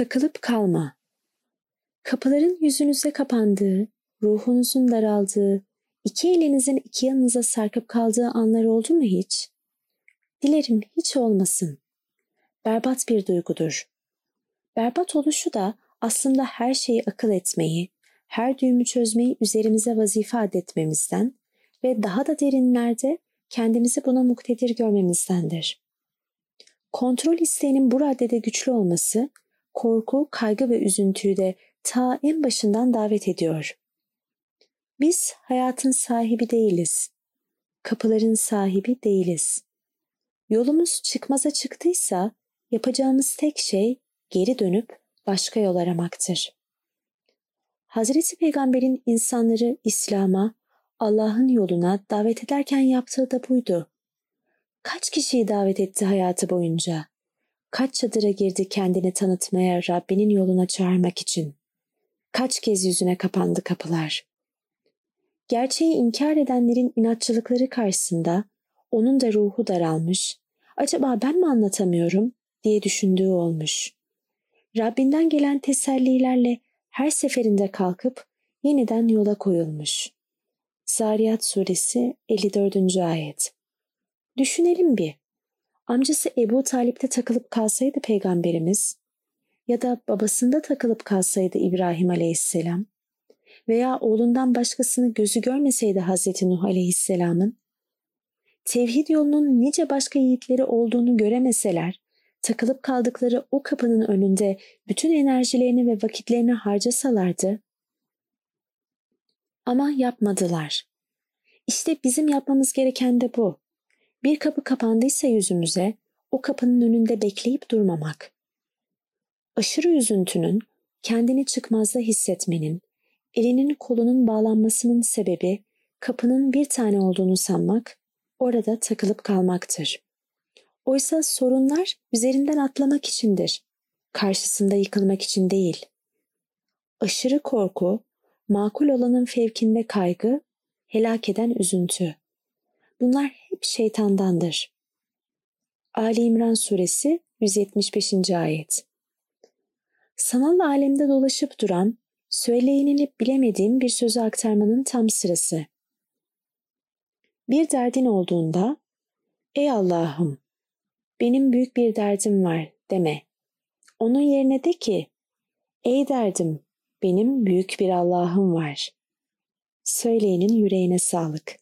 Takılıp kalma. Kapıların yüzünüze kapandığı, ruhunuzun daraldığı, iki elinizin iki yanınıza sarkıp kaldığı anlar oldu mu hiç? Dilerim hiç olmasın. Berbat bir duygudur. Berbat oluşu da aslında her şeyi akıl etmeyi, her düğümü çözmeyi üzerimize vazife adetmemizden ve daha da derinlerde kendimizi buna muktedir görmemizdendir. Kontrol isteğinin bu raddede güçlü olması, korku, kaygı ve üzüntüyü de ta en başından davet ediyor. Biz hayatın sahibi değiliz. Kapıların sahibi değiliz. Yolumuz çıkmaza çıktıysa yapacağımız tek şey geri dönüp başka yol aramaktır. Hazreti Peygamber'in insanları İslam'a, Allah'ın yoluna davet ederken yaptığı da buydu. Kaç kişiyi davet etti hayatı boyunca? Kaç çadıra girdi kendini tanıtmaya, Rabbinin yoluna çağırmak için? Kaç kez yüzüne kapandı kapılar? Gerçeği inkar edenlerin inatçılıkları karşısında onun da ruhu daralmış, acaba ben mi anlatamıyorum diye düşündüğü olmuş. Rabbinden gelen tesellilerle her seferinde kalkıp yeniden yola koyulmuş. Zariyat suresi 54. ayet. Düşünelim bir. Amcası Ebu Talip'te takılıp kalsaydı peygamberimiz ya da babasında takılıp kalsaydı İbrahim aleyhisselam veya oğlundan başkasını gözü görmeseydi Hazreti Nuh aleyhisselamın tevhid yolunun nice başka yiğitleri olduğunu göremeseler takılıp kaldıkları o kapının önünde bütün enerjilerini ve vakitlerini harcasalardı ama yapmadılar. İşte bizim yapmamız gereken de bu. Bir kapı kapandıysa yüzümüze o kapının önünde bekleyip durmamak. Aşırı üzüntünün, kendini çıkmazda hissetmenin, elinin kolunun bağlanmasının sebebi kapının bir tane olduğunu sanmak, orada takılıp kalmaktır. Oysa sorunlar üzerinden atlamak içindir, karşısında yıkılmak için değil. Aşırı korku, makul olanın fevkinde kaygı, helak eden üzüntü. Bunlar şeytandandır. Ali İmran Suresi 175. Ayet Sanal alemde dolaşıp duran, söyleyenilip bilemediğim bir sözü aktarmanın tam sırası. Bir derdin olduğunda, Ey Allah'ım, benim büyük bir derdim var deme. Onun yerine de ki, Ey derdim, benim büyük bir Allah'ım var. Söyleyenin yüreğine sağlık.